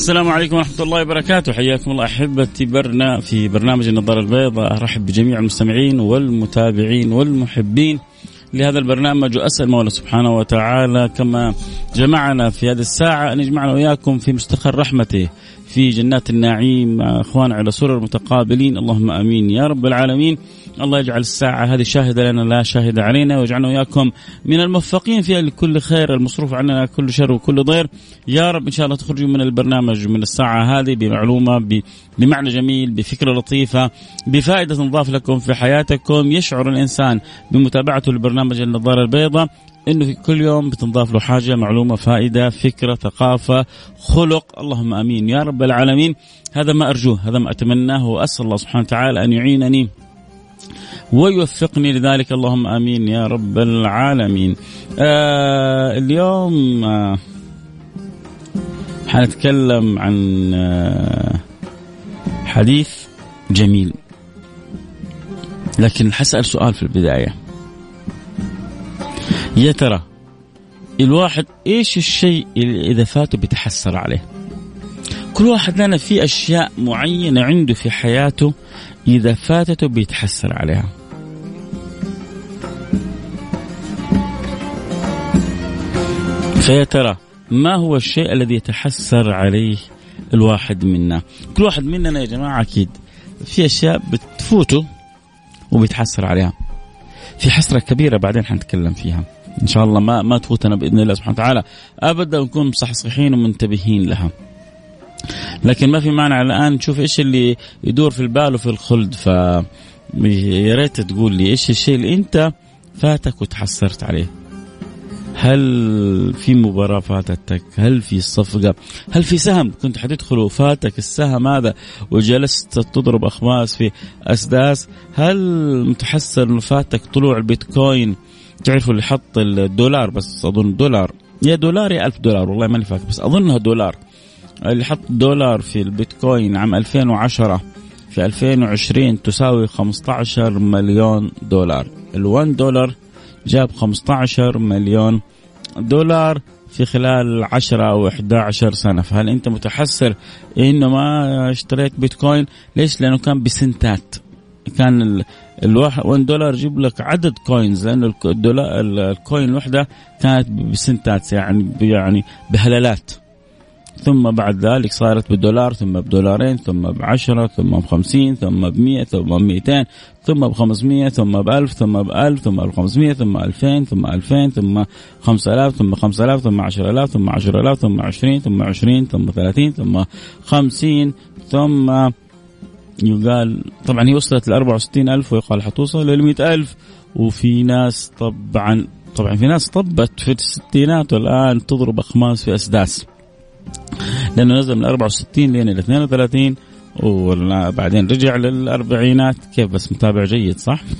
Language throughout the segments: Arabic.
السلام عليكم ورحمة الله وبركاته. حياكم الله أحبتي برنا في برنامج النظارة البيضاء. أرحب بجميع المستمعين والمتابعين والمحبين لهذا البرنامج وأسأل مولى سبحانه وتعالى كما جمعنا في هذه الساعة أن يجمعنا وإياكم في مستقر رحمته. في جنات النعيم مع أخوان على سرر متقابلين. اللهم آمين. يا رب العالمين الله يجعل الساعة هذه شاهدة لنا لا شاهدة علينا ويجعلنا وإياكم من الموفقين فيها لكل خير المصروف عننا كل شر وكل ضير. يا رب إن شاء الله تخرجوا من البرنامج من الساعة هذه بمعلومة بمعنى جميل بفكرة لطيفة بفائدة تضاف لكم في حياتكم. يشعر الإنسان بمتابعته لبرنامج النظارة البيضاء. إنه كل يوم بتنضاف له حاجة معلومة فائدة فكرة ثقافة خلق. اللهم آمين. يا رب العالمين هذا ما أرجوه هذا ما أتمناه وأسأل الله سبحانه وتعالى أن يعينني ويوفقني لذلك. اللهم آمين يا رب العالمين. آه اليوم آه حنتكلم عن آه حديث جميل. لكن حسأل سؤال في البداية. يا ترى الواحد إيش الشيء اللي إذا فاته بيتحسر عليه؟ كل واحد لنا في أشياء معينة عنده في حياته إذا فاتته بيتحسر عليها. فيا ترى ما هو الشيء الذي يتحسر عليه الواحد منا؟ كل واحد مننا يا جماعة أكيد في أشياء بتفوته وبيتحسر عليها. في حسرة كبيرة بعدين حنتكلم فيها إن شاء الله ما ما تفوتنا بإذن الله سبحانه وتعالى أبدا نكون مصحصحين ومنتبهين لها. لكن ما في مانع الآن نشوف إيش اللي يدور في البال وفي الخلد ف يا ريت تقول لي إيش الشيء اللي أنت فاتك وتحسرت عليه. هل في مباراة فاتتك؟ هل في صفقة؟ هل في سهم كنت حتدخل وفاتك السهم هذا وجلست تضرب أخماس في أسداس؟ هل متحسر أنه فاتك طلوع البيتكوين تعرفوا اللي حط الدولار بس أظن دولار يا دولار يا ألف دولار والله ماني فاكر بس اظنها دولار اللي حط دولار في البيتكوين عام 2010 في 2020 تساوي 15 مليون دولار ال1 دولار جاب 15 مليون دولار في خلال 10 أو 11 سنة. فهل أنت متحسر إنه ما اشتريت بيتكوين؟ ليش؟ لأنه كان بسنتات. كان الواحد 1 دولار يجيب لك عدد coins لأنه الدولار ال coin الوحدة كانت بسنتات يعني يعني بهلالات. ثم بعد ذلك صارت بدولار ثم بدولارين ثم بعشرة ثم بخمسين ثم بمئة ثم بمئتين ثم بخمسمية ثم بألف ثم بألف ثم بخمسمية ثم ألفين ثم ألفين ثم خمسة آلاف ثم خمسة آلاف ثم عشرة آلاف ثم عشرة آلاف ثم عشرين ثم عشرين ثم ثلاثين ثم خمسين ثم يقال طبعا هي وصلت ل 64 ألف ويقال حتوصل لل 100 ألف. وفي ناس طبعا طبعا في ناس طبت في الستينات والآن تضرب أخماس في أسداس. لأنه نزل من 64 لين ال 32 وبعدين رجع للأربعينات. كيف بس متابع جيد صح؟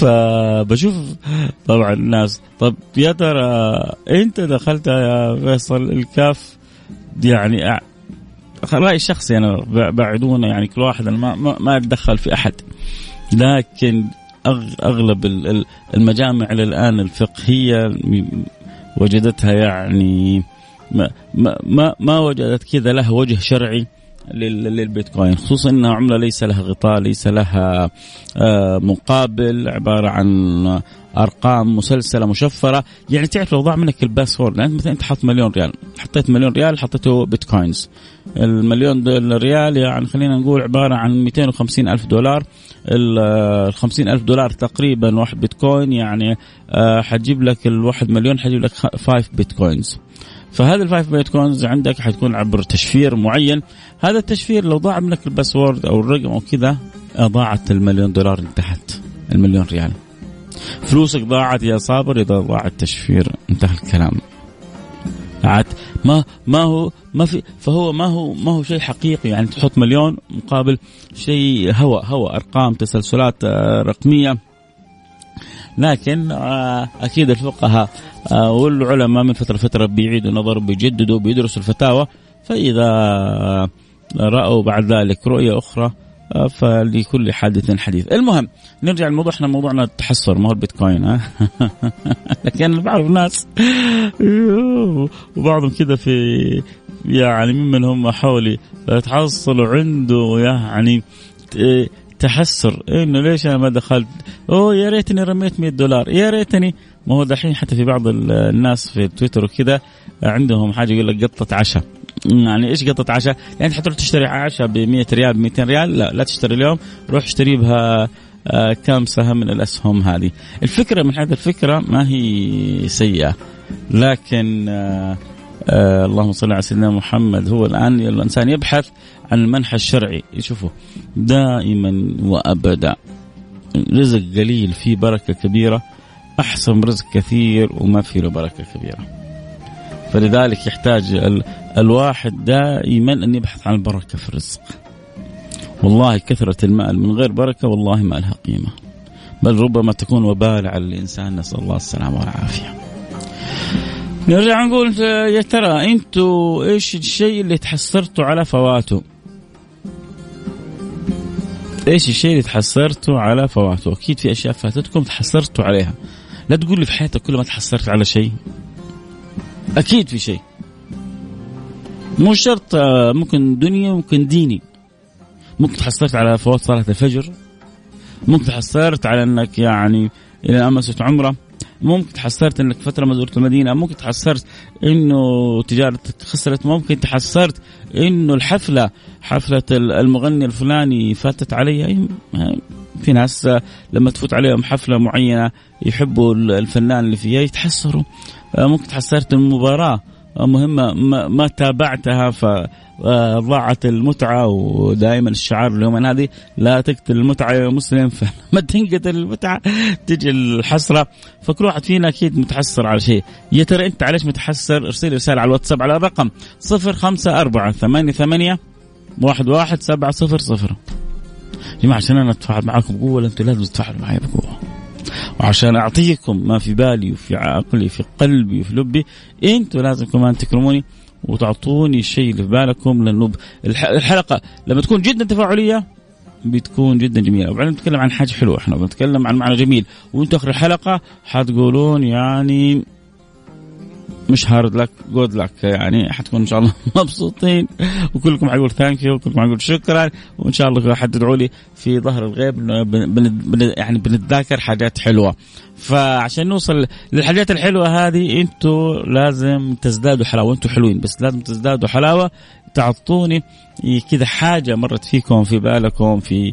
فبشوف طبعا الناس. طب يا ترى أنت دخلت يا فيصل الكاف؟ يعني رايي الشخصي أنا بعدونا يعني كل واحد أنا ما ما, أتدخل في أحد. لكن أغلب المجامع الآن الفقهية وجدتها يعني ما ما ما وجدت كذا لها وجه شرعي للبيتكوين خصوصا إنها عملة ليس لها غطاء ليس لها آه، مقابل عبارة عن أرقام مسلسلة مشفرة. يعني تعرف لو ضاع منك الباسورد يعني مثلا أنت حط مليون ريال حطيت مليون ريال حطيته بيتكوينز. المليون ريال. يعني خلينا نقول عبارة عن 250 ألف دولار. ال 50 ألف دولار تقريبا واحد بيتكوين. يعني آه، حتجيب لك الواحد مليون حتجيب لك 5 بيتكوينز. فهذا ال five bitcoins عندك حتكون عبر تشفير معين. هذا التشفير لو ضاع منك ال password أو الرقم أو كذا ضاعت المليون دولار انتهت المليون ريال. فلوسك ضاعت يا صابر إذا ضاع التشفير. انتهى الكلام. عاد. ما ما هو ما في فهو ما هو ما هو شيء حقيقي. يعني تحط مليون مقابل شيء هوى هوى. أرقام تسلسلات آه، رقمية. لكن آه، أكيد الفقهاء آه، والعلماء من فترة لفتره بيعيدوا نظر بيجددوا بيدرسوا الفتاوى. فإذا رأوا بعد ذلك رؤية أخرى فلكل حادث حديث. المهم نرجع لموضوع إحنا موضوعنا التحسر ما هو البيتكوين ها؟ لكن بعض الناس وبعضهم كذا في يعني ممن هم حولي تحصلوا عنده يعني تحسر. إنه ليش أنا ما دخلت؟ أوه يا ريتني رميت 100 دولار. يا ريتني. ما هو دحين حتى في بعض الناس في تويتر وكذا عندهم حاجة يقول لك قطة عشاء. يعني إيش قطة عشاء؟ يعني حتروح تشتري عشاء ب 100 ريال ب 200 ريال لا لا تشتري اليوم روح اشتري بها آه، كم سهم من الأسهم هذه. الفكرة من حيث الفكرة ما هي سيئة لكن آه آه اللهم صل على سيدنا محمد هو الآن الإنسان يبحث عن المنحى الشرعي يشوفه دائما وابدا رزق قليل فيه بركة كبيرة أحسن رزق كثير وما فيه بركة كبيرة. فلذلك يحتاج الواحد دائما أن يبحث عن البركة في الرزق. والله كثرة المال من غير بركة والله ما لها قيمة. بل ربما تكون وبال على الانسان نسأل الله السلامة والعافية. نرجع نقول يا ترى أنتوا إيش الشيء اللي تحسرتوا على فواته؟ إيش الشيء اللي تحسرتوا على فواته؟ أكيد في أشياء فاتتكم تحسرتوا عليها. لا تقول لي في حياتك كل ما تحسرت على شيء. أكيد في شيء. مو شرط آه، ممكن دنيا ممكن ديني. ممكن تحسرت على فوات صلاة الفجر. ممكن تحسرت على إنك يعني إلى امست عمرة. ممكن تحسرت إنك فترة ما زرت المدينة ممكن تحسرت إنه تجارتك خسرت ممكن تحسرت إنه الحفلة حفلة المغني الفلاني فاتت علي في ناس لما تفوت عليهم حفلة معينة يحبوا الفنان اللي فيها يتحسروا ممكن تحسرت المباراة. مهمة ما تابعتها فضاعت المتعة ودائما الشعار اليوم هذه لا تقتل المتعة يا مسلم. فلما تنقتل المتعة تجي الحسرة. فكل واحد فينا أكيد متحسر على شيء. يا ترى أنت عليش متحسر؟ ارسل رسالة على الواتساب على الرقم صفر خمسة أربعة ثمانية ثمانية واحد واحد سبعة صفر صفر. جماعة عشان أنا أتفاعل معاكم بقوة أنتم لازم تتفاعلوا معي بقوة. وعشان أعطيكم ما في بالي وفي عقلي في قلبي وفي لبي أنتم لازم كمان تكرموني وتعطوني الشيء اللي في بالكم لأنه الحلقة لما تكون جدا تفاعلية بتكون جدا جميلة. وبعدين نتكلم عن حاجة حلوة إحنا بنتكلم عن معنى جميل. وأنتم آخر الحلقة حتقولون يعني مش hard luck good luck يعني حتكون إن شاء الله مبسوطين. وكلكم حيقول thank you وكلكم حيقول شكرا. وإن شاء الله حتدعوا لي في ظهر الغيب بن يعني بنتذاكر حاجات حلوة. فعشان نوصل للحاجات الحلوة هذه أنتم لازم تزدادوا حلاوة أنتم حلوين بس لازم تزدادوا حلاوة. تعطوني كذا حاجة مرت فيكم في بالكم في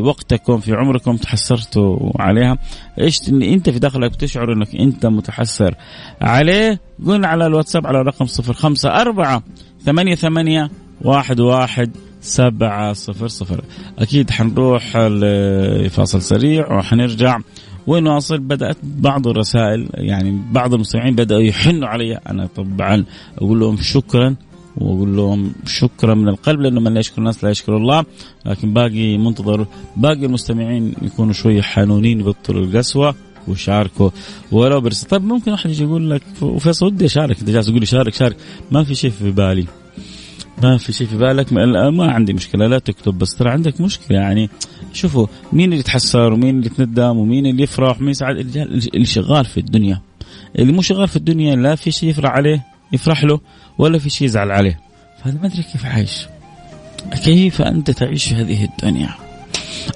وقتكم في عمركم تحسرتوا عليها. إيش أنت في داخلك بتشعر إنك أنت متحسر عليه؟ قلنا على الواتساب على رقم صفر خمسة أربعة ثمانية ثمانية واحد واحد سبعة صفر صفر. أكيد حنروح لفاصل سريع وحنرجع ونواصل. بدأت بعض الرسائل يعني بعض المستمعين بدأوا يحنوا علي. أنا طبعا أقول لهم شكرا. وأقول لهم شكرا من القلب لأنه من لا يشكر الناس لا يشكر الله. لكن باقي منتظر باقي المستمعين يكونوا شوية حنونين يبطلوا القسوة وشاركوا ولو برس طيب ممكن واحد يجي يقول لك وفيصل ودي أشارك أنت جالس تقول لي شارك شارك. ما في شيء في بالي. ما في شيء في بالك؟ ما عندي مشكلة لا تكتب بس. ترى عندك مشكلة يعني. شوفوا مين اللي يتحسر ومين اللي يتندم ومين اللي يفرح ومين يسعد؟ اللي شغال في الدنيا. اللي مو شغال في الدنيا لا في شيء يفرح عليه. يفرح له ولا في شيء يزعل عليه. فهذا ما أدري كيف عايش كيف أنت تعيش في هذه الدنيا؟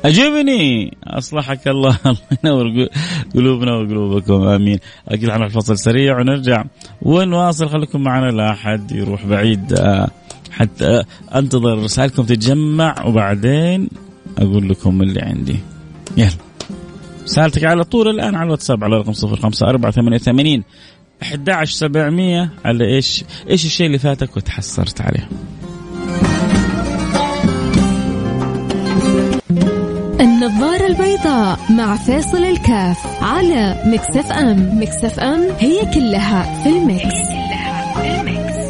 أجبني أصلحك الله. الله ينور قلوبنا وقلوبكم. آمين. أكيد حنروح فصل سريع ونرجع. ونواصل. خليكم معنا لا أحد يروح بعيد. حتى أنتظر رسائلكم تتجمع. وبعدين أقول لكم اللي عندي. يلا. سألتك على طول الآن على الواتساب على رقم صفر خمسة أربعة ثمانية ثمانين 11700 على إيش؟ إيش الشيء اللي فاتك وتحسرت عليه؟ النظارة البيضاء مع فيصل كاف على Mix FM Mix FM هي كلها في ال mix, هي كلها في ال mix.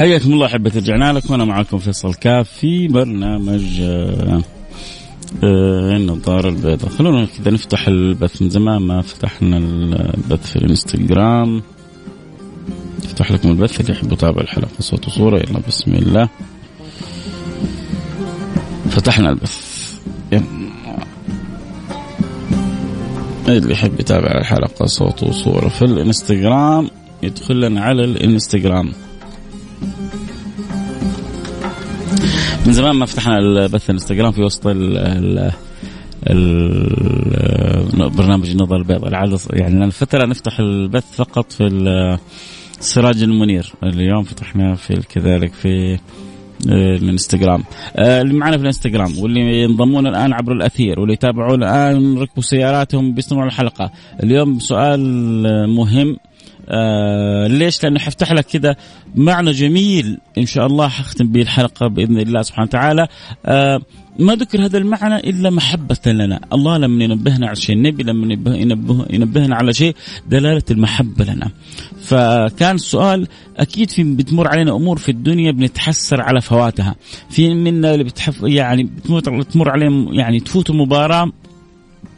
حياكم الله احبتي رجعنا لكم. وأنا معكم فيصل كاف في برنامج آه، آه النظارة البيضاء خلونا كذا نفتح البث من زمان. ما فتحنا البث في الإنستغرام. افتح لكم البث اللي يحب يتابع الحلقة. صوت وصورة. يلا بسم الله. فتحنا البث. اللي يحب يتابع الحلقة صوت وصورة في الإنستغرام يدخل لنا على الإنستغرام. من زمان ما فتحنا البث الانستغرام في وسط ال ال برنامج النظر البيضاء. العادة يعني فترة نفتح البث فقط في السراج المنير. اليوم فتحنا في كذلك في آه، الانستغرام. آه، اللي معنا في الانستغرام واللي ينضمون الآن عبر الأثير واللي يتابعون الآن ركبوا سياراتهم بيسمعوا الحلقة. اليوم سؤال مهم. آه ليش؟ لأنه حفتح لك كذا معنى جميل إن شاء الله حختم به الحلقة بإذن الله سبحانه وتعالى آه ما ذكر هذا المعنى إلا محبة لنا، الله لما ينبهنا على شيء، النبي لما ينبه ينبهنا على شيء دلالة المحبة لنا. فكان السؤال أكيد في بتمر علينا أمور في الدنيا بنتحسر على فواتها، في منا اللي بتحف يعني بتمر عليهم يعني تفوت المباراه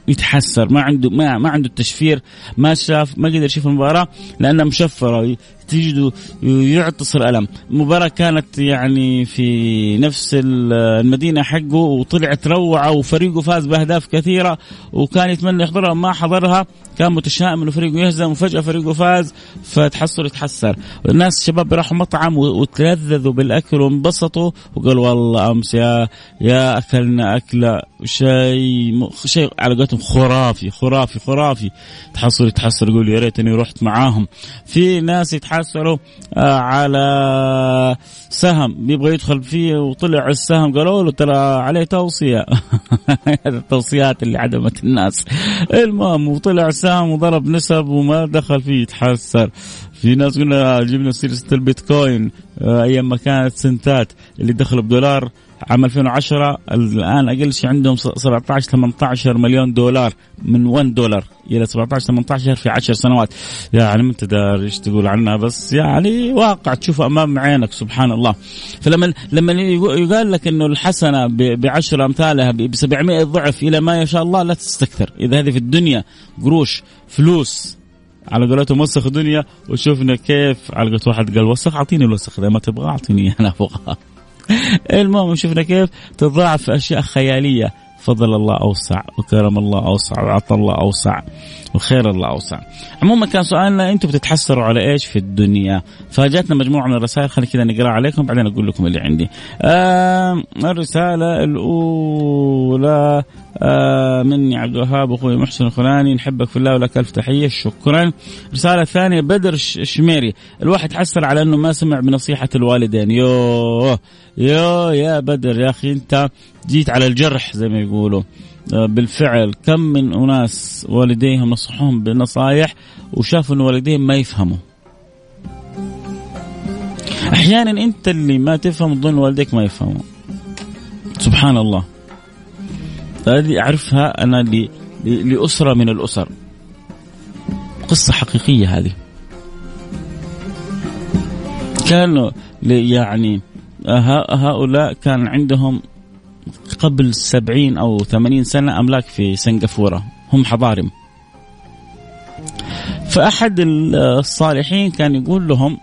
يتحسر ما عنده ما ما عنده التشفير ما شاف ما قدر يشوف المباراة لانها مشفره تجده يعطس الالم المباراه كانت يعني في نفس المدينة حقه وطلعت روعة وفريقه فاز بأهداف كثيرة وكان يتمنى يحضرها. ما حضرها كان متشائم إنه فريقه يهزم وفجأة فريقه فاز فتحسر يتحسر. الناس الشباب راحوا مطعم وتلذذوا بالأكل وانبسطوا وقالوا والله أمس يا يا أكلنا أكلة شيء شيء على قولتهم خرافي خرافي خرافي. تحصل يتحسر يقول يا ريتني رحت معاهم. في ناس يتحسروا آه، على سهم. يبغى يدخل فيه وطلع السهم قالوا له ترى عليه توصية. التوصيات اللي عدمت الناس. المهم وطلع سهم وضرب نسب وما دخل فيه يتحسر. في ناس قلنا جبنا سيرة البيتكوين آه، أيام ما كانت سنتات اللي دخلوا بدولار عام 2010 الآن أقل شيء عندهم 17 18 مليون دولار من 1 دولار إلى 17 18 في 10 سنوات. يعني ما أنت داري إيش تقول عنها بس يعني واقع. تشوفه أمام عينك سبحان الله. فلما لما يقال لك إنه الحسنة ب 10 أمثالها ب 700 ضعف إلى ما يشاء الله لا تستكثر. إذا هذه في الدنيا قروش فلوس على قولتهم وسخ الدنيا وشوفنا كيف على قولة واحد قال وسخ أعطيني الوسخ إذا ما تبغى أعطيني أنا أبغى المهم شفنا كيف تضاعف أشياء خيالية. فضل الله أوسع وكرم الله أوسع وعطى الله أوسع وخير الله أوسع. عموما كان سؤالنا أنتم بتتحسروا على إيش في الدنيا؟ فجاتنا مجموعة من الرسائل خلينا كذا نقرأ عليكم بعدين أقول لكم اللي عندي. آه الرسالة الأولى آه مني عبد الوهاب أخوي محسن الخلاني نحبك في الله ولك ألف تحية شكرا. الرساله الثانية بدر الشميري الواحد حسر على إنه ما سمع بنصيحة الوالدين يوه يوه يا بدر يا أخي أنت جيت على الجرح زي ما يقولوا. آه، بالفعل كم من أناس والديهم نصحوهم بنصائح وشافوا إن والديهم ما يفهموا. أحيانا أنت اللي ما تفهم تظن والديك ما يفهموا سبحان الله. هذه أعرفها أنا لأسرة من الأسر. قصة حقيقية هذه. كانوا يعني هؤلاء كان عندهم قبل سبعين أو ثمانين سنة أملاك في سنغافورة. هم حضارم. فأحد الصالحين كان يقول لهم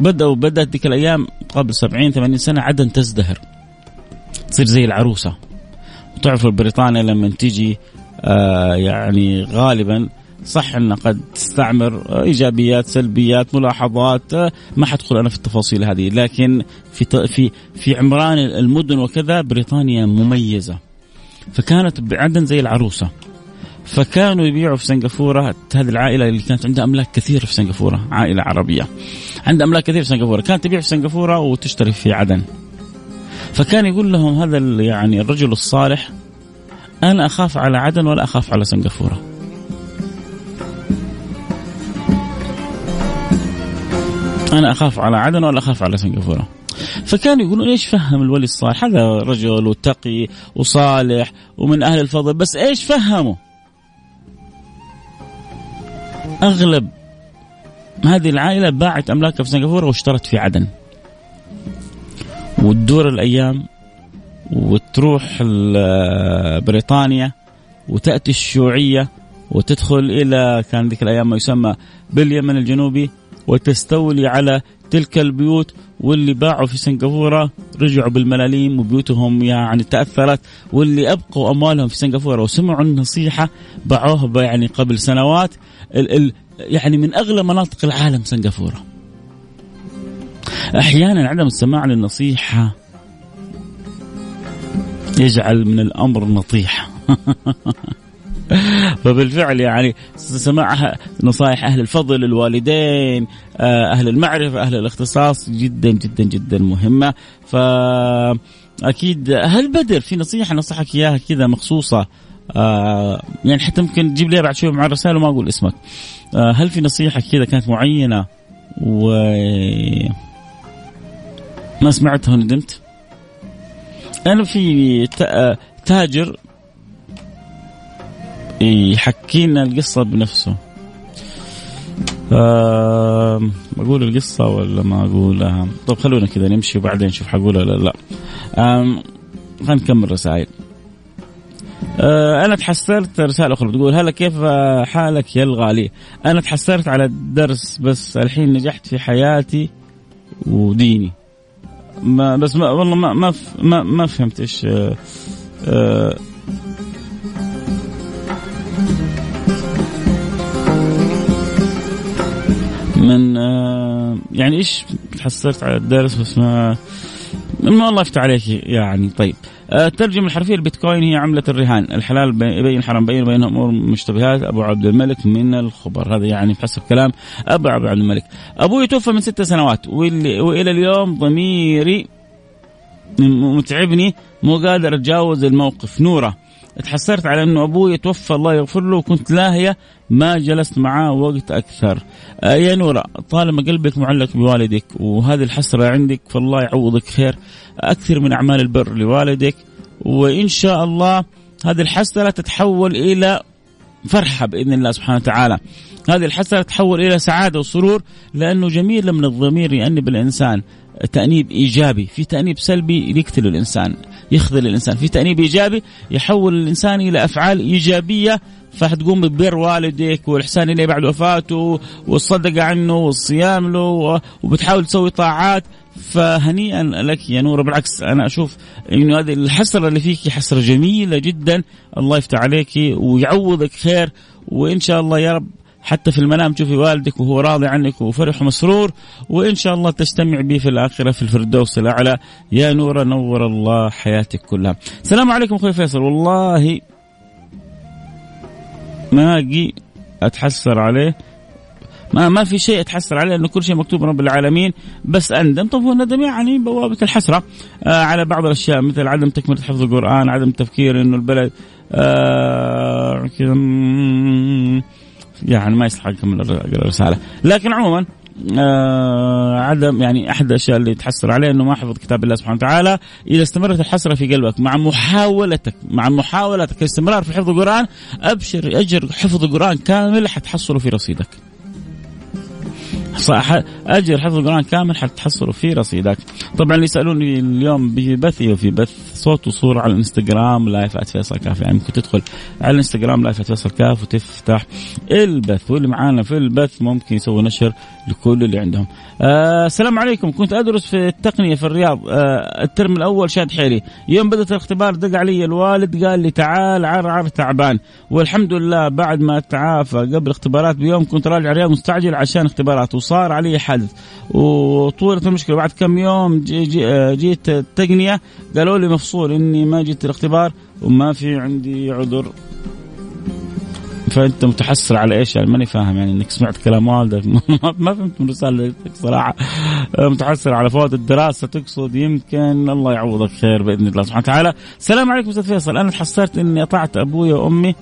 بدأوا بدأت ذيك الأيام قبل سبعين ثمانين سنة عدن تزدهر. تصير زي العروسة. وتعرفوا بريطانيا لما تيجي آه يعني غالبا صح ان قد تستعمر إيجابيات سلبيات ملاحظات ما حدخل أنا في التفاصيل هذه. لكن في في في عمران المدن وكذا بريطانيا مميزة. فكانت بعدن زي العروسة. فكانوا يبيعوا في سنغافورة. هذه العائلة اللي كانت عندها أملاك كثيره في سنغافورة عائلة عربية. عندها أملاك كثير في سنغافورة. كانت تبيع في سنغافورة وتشتري في عدن. فكان يقول لهم هذا يعني الرجل الصالح أنا أخاف على عدن ولا أخاف على سنغافورة. أنا أخاف على عدن ولا أخاف على سنغافورة؟ فكانوا يقولون إيش فهم الولي الصالح؟ هذا رجل وتقي وصالح ومن أهل الفضل بس إيش فهمه أغلب هذه العائلة باعت املاكها في سنغافورة واشترت في عدن. وتدور الأيام وتروح بريطانيا وتأتي الشيوعية وتدخل إلى كان ذيك الأيام ما يسمى باليمن الجنوبي وتستولي على تلك البيوت واللي باعوا في سنغافورة. رجعوا بالملاليم وبيوتهم يعني تأثرت. واللي أبقوا أموالهم في سنغافورة وسمعوا النصيحة باعوها يعني قبل سنوات. ال ال يعني من أغلى مناطق العالم سنغافورة. أحيانا عدم السماع للنصيحة يجعل من الأمر نطيحة. فبالفعل يعني سماع نصائح أهل الفضل الوالدين آه، أهل المعرفة أهل الاختصاص جدا جدا جدا مهمة. ف أكيد هل بدر في نصيحة نصحك إياها كذا مخصوصة؟ آه يعني حتى ممكن تجيب لي بعد شوي مع الرسائل وما أقول اسمك. هل في نصيحة كذا كانت معينة؟ و ما سمعتها وندمت؟ أنا في تاجر يحكي لنا القصة بنفسه. أقول القصة ولا ما أقولها؟ طب خلونا كذا نمشي وبعدين نشوف حقولها ولا لا. خلينا نكمل رسائل. أه أنا تحسرت رسالة أخرى بتقول هلا كيف حالك يا الغالي؟ أنا تحسرت على الدرس بس الحين نجحت في حياتي وديني. ما بس ما والله ما ما ما, ما فهمت إيش من آه، يعني إيش تحسرت على الدرس بس ما ما الله يفتح عليك يعني. طيب الترجمة آه، الحرفية البيتكوين هي عملة الرهان. الحلال يبين الحرام بين بينهم أمور مشتبهات. أبو عبد الملك من الخبر. هذا يعني بحسب كلام أبو عبد الملك. أبوي توفى من ست سنوات وإلى اليوم ضميري متعبني مو قادر أتجاوز الموقف. نورة. تحسرت على إنه أبوي توفى الله يغفر له وكنت لاهية ما جلست معاه وقت أكثر. آه يا نورة طالما قلبك معلق بوالدك وهذه الحسرة عندك فالله يعوضك خير أكثر من أعمال البر لوالدك وإن شاء الله هذه الحسرة تتحول إلى فرحة بإذن الله سبحانه وتعالى. هذه الحسرة تتحول إلى سعادة وسرور لأنه جميل من الضمير يأنب الإنسان. تأنيب إيجابي في تأنيب سلبي يقتل الإنسان يخذل الإنسان. في تأنيب إيجابي يحول الإنسان إلى أفعال إيجابية فحتقوم ببر والدك والإحسان إليه بعد وفاته والصدقة عنه والصيام له وبتحاول تسوي طاعات. فهنيئا لك يا نورة بالعكس أنا أشوف إنه هذه الحسرة اللي فيك حسرة جميلة جدا. الله يفتح عليك ويعوضك خير وإن شاء الله يا رب حتى في المنام. تشوفي والدك وهو راضي عنك وفرح ومسرور وإن شاء الله تجتمع به في الآخرة في الفردوس الأعلى. يا نورة نور الله حياتك كلها. السلام عليكم أخوي فيصل. والله ما أجي أتحسر عليه. ما ما في شيء أتحسر عليه لأنه كل شيء مكتوب من رب العالمين. بس أندم. طب هو الندم يعني بوابة الحسرة. آه على بعض الأشياء مثل عدم تكملة حفظ القرآن عدم التفكير إنه البلد آه يعني ما يصلح اكمل الرسالة. لكن عموما آه عدم يعني أحد الأشياء اللي تحسر عليه إنه ما حفظ كتاب الله سبحانه وتعالى إذا استمرت الحسرة في قلبك مع محاولتك مع محاولتك الاستمرار في حفظ القرآن أبشر أجر حفظ القرآن كامل حتحصله في رصيدك. أجر حفظ القرآن كامل حتحصله في رصيدك. طبعا اللي يسألوني اليوم ببث وفي بث صوت وصورة على الانستغرام live فيصل كاف يعني ممكن تدخل على الانستغرام live فيصل كاف وتفتح البث. واللي معانا في البث ممكن يسوي نشر لكل اللي عندهم. آه السلام عليكم. كنت أدرس في التقنية في الرياض. آه الترم الأول شاد حيلي. يوم بدأت الاختبار دق علي الوالد قال لي تعال عرعر تعبان. والحمد لله بعد ما تعافى قبل اختبارات بيوم كنت راجع الرياض مستعجل عشان اختبارات وصار علي حادث. وطولت المشكلة. بعد كم يوم جي جي آه، جيت التقنية قالوا لي مفصول. إني ما جيت الاختبار وما في عندي عذر. فأنت متحسر على إيش؟ يعني ماني فاهم يعني إنك سمعت كلام والدك. ما فهمت من رسالتك صراحة. متحسر على فوات الدراسة تقصد. يمكن الله يعوضك خير بإذن الله سبحانه وتعالى. السلام عليكم أستاذ فيصل. أنا تحسرت إني أطعت أبوي وأمي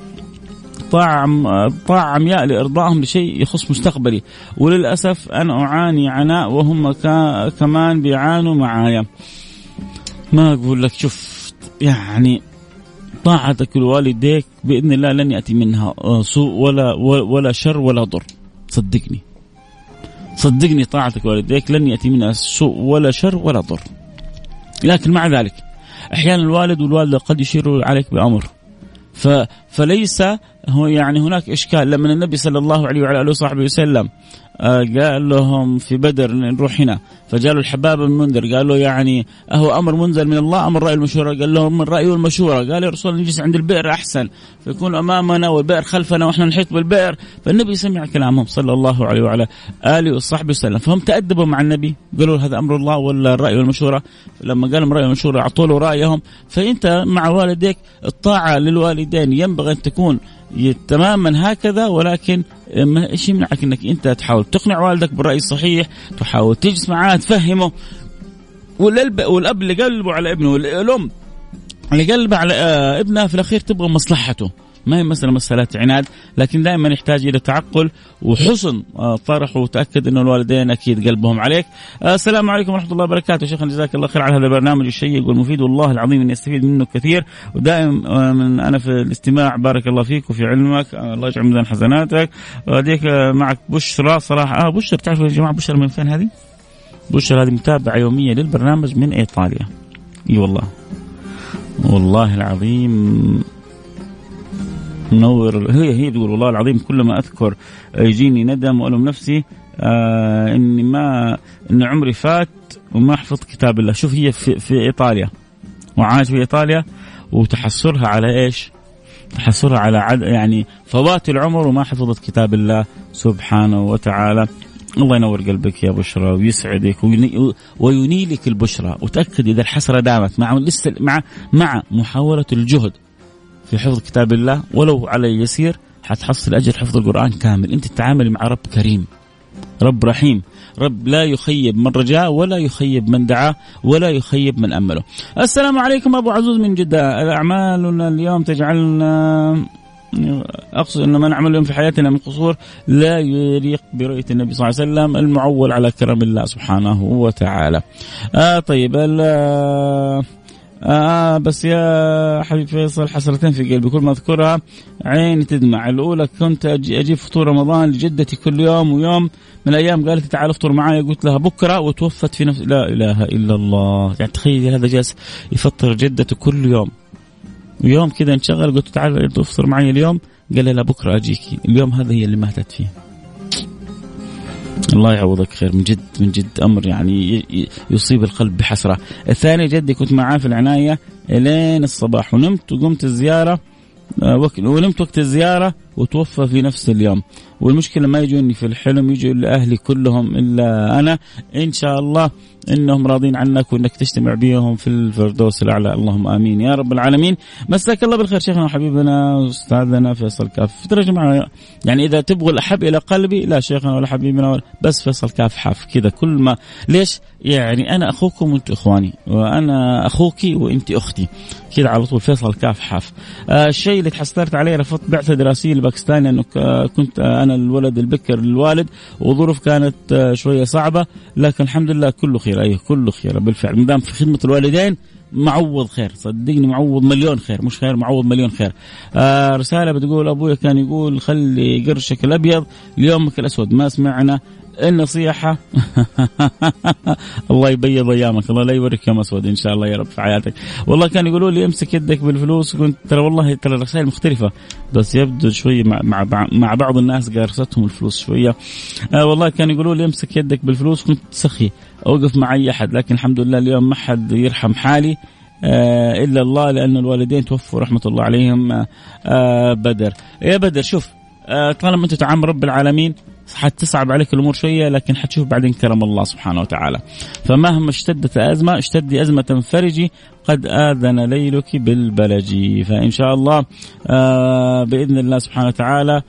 طاعة طاعة عمياء لإرضائهم لشيء يخص مستقبلي. وللأسف أنا أعاني عناء وهم كمان بيعانوا معايا. ما أقول لك شوف يعني طاعتك لوالديك بإذن الله لن يأتي منها آه، سوء ولا ولا شر ولا ضر. صدقني. صدقني طاعتك لوالديك لن يأتي منها سوء ولا شر ولا ضر. لكن مع ذلك أحيانا الوالد والوالدة قد يشيروا عليك بأمر. ف فليس هو يعني هناك إشكال. لما النبي صلى الله عليه وعلى آله وصحبه وسلم آه، قال لهم في بدر نروح هنا فجاء الحباب بن منذر قال له يعني هو أمر منزل من الله أمر رأي المشوره قال لهم الراي والمشوره قال يا رسول الله نجلس عند البئر أحسن فيكون أمامنا والبئر خلفنا وإحنا نحيط بالبئر. فالنبي سمع كلامهم صلى الله عليه وعلى آله وصحبه وسلم. فهم تأدبوا مع النبي قالوا هذا أمر الله ولا الراي والمشوره لما قال الراي والمشوره اعطوا له رأيهم. فأنت مع والديك الطاعة للوالدين ينبغي أن تكون تماما هكذا ولكن إيش يمنعك إنك أنت تحاول تقنع والدك بالرأي الصحيح تحاول تجلس معاه تفهمه. والاب والأب اللي قلبه على ابنه والأم اللي قلبه على آه، ابنها في الأخير تبغى مصلحته. ما هي مسألة مسألة عناد لكن دائما يحتاج إلى تعقل وحسن آه، طرح وتأكد أن الوالدين أكيد قلبهم عليك. آه، السلام عليكم ورحمة الله وبركاته. شيخنا جزاك الله خير على هذا البرنامج الشيق والمفيد والله العظيم أني أستفيد منه كثير. ودائما آه، من أنا في الاستماع بارك الله فيك وفي علمك. الله يجعل ميزان حسناتك وهديك معك بشرى صراحة. آه بشرى تعرفوا يا جماعة بشرى من فين هذه؟ بشرى هذه متابعة يومية للبرنامج من إيطاليا. إي والله. والله العظيم منور هي هي تقول والله العظيم كل ما أذكر يجيني ندم وألوم نفسي آه إني ما إن عمري فات وما حفظت كتاب الله. شوف هي في, في إيطاليا وعاش في إيطاليا وتحسرها على إيش؟ تحسرها على عد يعني فوات العمر وما حفظت كتاب الله سبحانه وتعالى. الله ينور قلبك يا بشرى ويسعدك وينيلك البشرى. وتأكد إذا الحسرة دامت مع لسه مع مع محاولة الجهد. في حفظ كتاب الله ولو على يسير حتحصل اجر حفظ القرآن كامل. أنت تتعاملي مع رب كريم رب رحيم. رب لا يخيب من رجاء ولا يخيب من دعاه ولا يخيب من أمله. السلام عليكم أبو عزوز من جدة. أعمالنا اليوم تجعلنا أقصد أن ما نعمل اليوم في حياتنا من قصور لا يليق برؤية النبي صلى الله عليه وسلم المعول على كرم الله سبحانه وتعالى. آه طيب آه بس يا حبيب فيصل حسرتين في قلبي. كل ما أذكرها عيني تدمع. الأولى كنت أجي أجيب فطور رمضان لجدتي كل يوم ويوم من الأيام قالت تعال افطر معي قلت لها بكرة وتوفت في نفس لا إله إلا الله. يعني تخيل هذا جالس يفطر جدته كل يوم. ويوم كذا انشغل قلت تعال تفطر معي اليوم. قال لي لا بكرة أجيكي. اليوم هذا هي اللي ماتت فيه. الله يعوضك خير. من جد من جد أمر يعني يصيب القلب بحسرة. الثاني جدي كنت معاه في العناية الين الصباح ونمت وقمت الزيارة آه، ونمت وقت الزيارة وتوفى في نفس اليوم. والمشكلة ما يجوني في الحلم يجوا أهلي كلهم إلا أنا. إن شاء الله إنهم راضين عنك وإنك تجتمع بهم في الفردوس الأعلى. اللهم آمين. يا رب العالمين. مساك الله بالخير شيخنا وحبيبنا استاذنا فيصل كاف. جماعة يعني إذا تبغوا الأحب إلى قلبي لا شيخنا ولا حبيبنا ولا بس فيصل كاف حاف كذا. كل ما ليش؟ يعني أنا أخوكم وأنتم إخواني وأنا أخوكي وأنت أختي. كذا على طول فيصل كاف حاف. آه الشيء اللي تحسرت عليه رفضت بعثة دراسية لباكستان لأنه كنت أنا الولد البكر للوالد وظروف كانت آه شوية صعبة لكن الحمد لله كله خير. خير أي كله خير. بالفعل. ما دام في خدمة الوالدين معوض خير. صدقني معوض مليون خير. مش خير معوض مليون خير. آه رسالة بتقول ابويا كان يقول خلي قرشك الأبيض ليومك الأسود. ما سمعنا النصيحة. الله يبيض أيامك الله لا يوريك يوم أسود إن شاء الله يا رب في حياتك. والله كان يقولوا لي امسك يدك بالفلوس كنت ترى والله ترى الرسائل مختلفة بس يبدو شوي مع, مع, بعض الناس قارستهم الفلوس شوية. آه والله كان يقولوا لي امسك يدك بالفلوس كنت سخي أوقف مع أي أحد لكن الحمد لله اليوم ما حد يرحم حالي آه إلا الله لأن الوالدين توفوا رحمة الله عليهم آه بدر. يا بدر شوف آه طالما أنت تعامل رب العالمين حتصعب عليك الأمور شوية لكن حتشوف بعدين كرم الله سبحانه وتعالى. فمهما اشتدت أزمة اشتدي أزمة فرجي قد آذن ليلك بالبلج. فإن شاء الله آه بإذن الله سبحانه وتعالى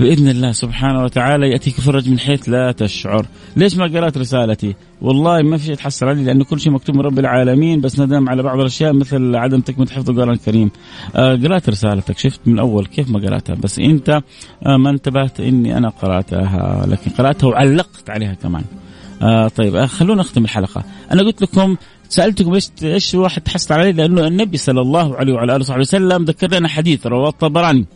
بإذن الله سبحانه وتعالى يأتيك فرج من حيث لا تشعر، ليش ما قرأت رسالتي؟ والله ما في شيء تحسر علي لأنه كل شيء مكتوب من رب العالمين بس ندم على بعض الأشياء مثل عدم تكملة حفظ القرآن الكريم. آه قرأت رسالتك شفت من اول كيف ما قرأتها بس أنت آه ما انتبهت إني أنا قرأتها لكن قرأتها وعلقت عليها كمان. آه طيب آه خلونا نختم الحلقة، أنا قلت لكم سألتكم إيش إيش واحد تحسر عليه لأنه النبي صلى الله عليه وعلى آله وصحبه وسلم ذكر لنا حديث رواه الطبراني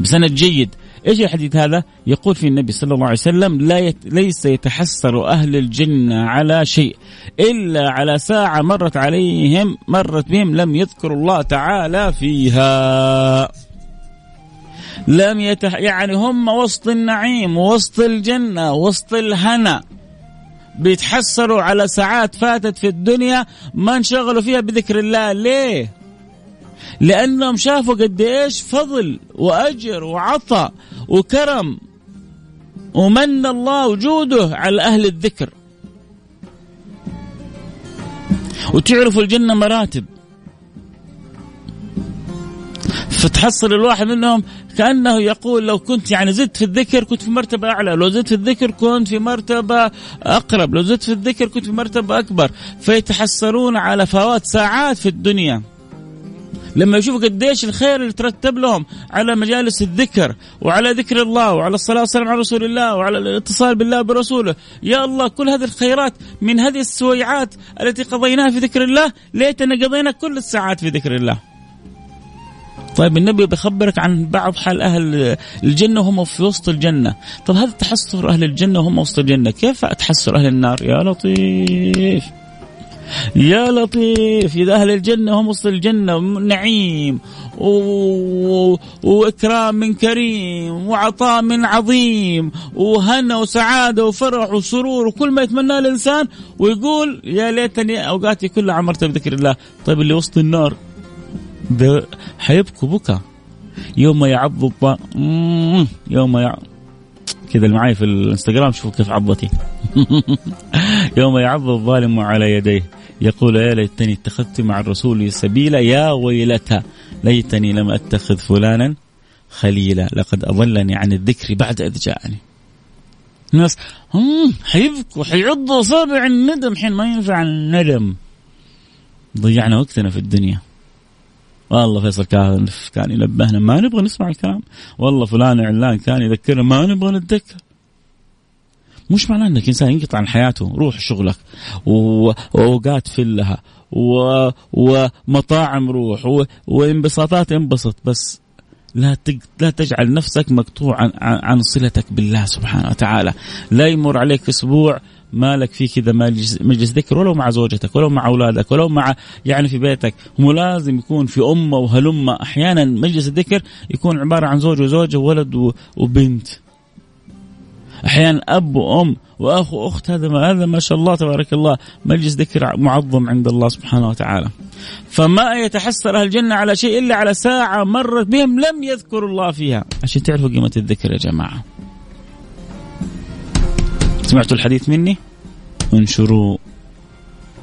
بسند جيد إيش الحديث هذا؟ يقول في النبي صلى الله عليه وسلم لا يت... ليس يتحسر أهل الجنة على شيء إلا على ساعة مرت عليهم مرت بهم لم يذكروا الله تعالى فيها. لم يتح... يعني هم وسط النعيم وسط الجنة وسط الهنا بيتحسروا على ساعات فاتت في الدنيا ما انشغلوا فيها بذكر الله ليه؟ لأنهم شافوا قد إيش فضل وأجر وعطاء وكرم ومن الله وجوده على أهل الذكر. وتعرفوا الجنة مراتب. فتحصل الواحد منهم كأنه يقول لو كنت يعني زدت في الذكر كنت في مرتبة أعلى، لو زدت في الذكر كنت في مرتبة أقرب، لو زدت في الذكر كنت في مرتبة أكبر، فيتحسرون على فوات ساعات في الدنيا. لما يشوفوا قديش الخير اللي ترتب لهم على مجالس الذكر وعلى ذكر الله وعلى الصلاة والسلام على رسول الله وعلى الاتصال بالله برسوله. يا الله كل هذه الخيرات من هذه السويعات التي قضيناها في ذكر الله ليتنا قضينا كل الساعات في ذكر الله. طيب النبي بخبرك عن بعض حال أهل الجنة وهم في وسط الجنة. طب هذا تحسر أهل الجنة وهم وسط الجنة كيف تحسر أهل النار؟ يا لطيف. يا لطيف إذا أهل الجنة هم وسط الجنة نعيم و... وإكرام من كريم وعطاء من عظيم وهنا وسعادة وفرح وسرور وكل ما يتمناه الإنسان ويقول يا ليتني أوقاتي كلها عمرتها بذكر الله. طيب اللي وسط النار حيبكوا بكى يوم يعض الض... يوم يع... كذا اللي معي في الإنستغرام شوفوا كيف عضتي. يوم يعض الظالم على يديه. يقول يا ليتني اتخذت مع الرسول سبيلا يا ويلتى ليتني لم أتخذ فلانا خليلا. لقد أضلني عن الذكر بعد إذ جاءني. الناس هم حيبكوا حيعضوا أصابع الندم حين ما ينفع الندم. ضيعنا وقتنا في الدنيا. والله فيصل كان ينبهنا ما نبغى نسمع الكلام. والله فلان علان كان يذكرنا ما نبغى نتذكر. مش معناه إنك إنسان ينقطع عن حياته. روح شغلك. وأوقات فلها. و... ومطاعم روح. و... وانبساطات انبسط. بس لا تج... لا تجعل نفسك مقطوع عن... عن صلتك بالله سبحانه وتعالى. لا يمر عليك أسبوع ما لك فيه كذا مجلس ذكر ولو مع زوجتك ولو مع أولادك ولو مع يعني في بيتك. هو لازم يكون في أمة وهلمة. أحيانا مجلس الذكر يكون عبارة عن زوج وزوجة وولد وبنت. أحيانا أب وأم وأخ وأخت هذا ما هذا ما شاء الله تبارك الله مجلس ذكر معظم عند الله سبحانه وتعالى. فما يتحسر أهل الجنة على شيء إلا على ساعة مرت بهم لم يذكروا الله فيها. عشان تعرفوا قيمة الذكر يا جماعة. سمعتوا الحديث مني؟ انشروا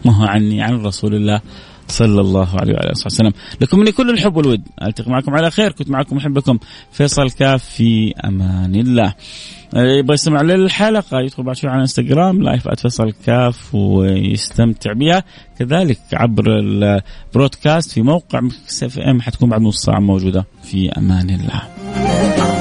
ما هو عني عن رسول الله. صلى الله عليه وعلى اله وسلم. لكم مني كل الحب والود. ألتقي معكم على خير. كنت معكم محبكم فيصل كاف في أمان الله. يبغى يستمع للحلقة يدخل بعد شوي على إنستغرام live فيصل كاف ويستمتع بها. كذلك عبر ال broadcast في موقع Mix FM حتكون بعد نص ساعة موجودة. في أمان الله.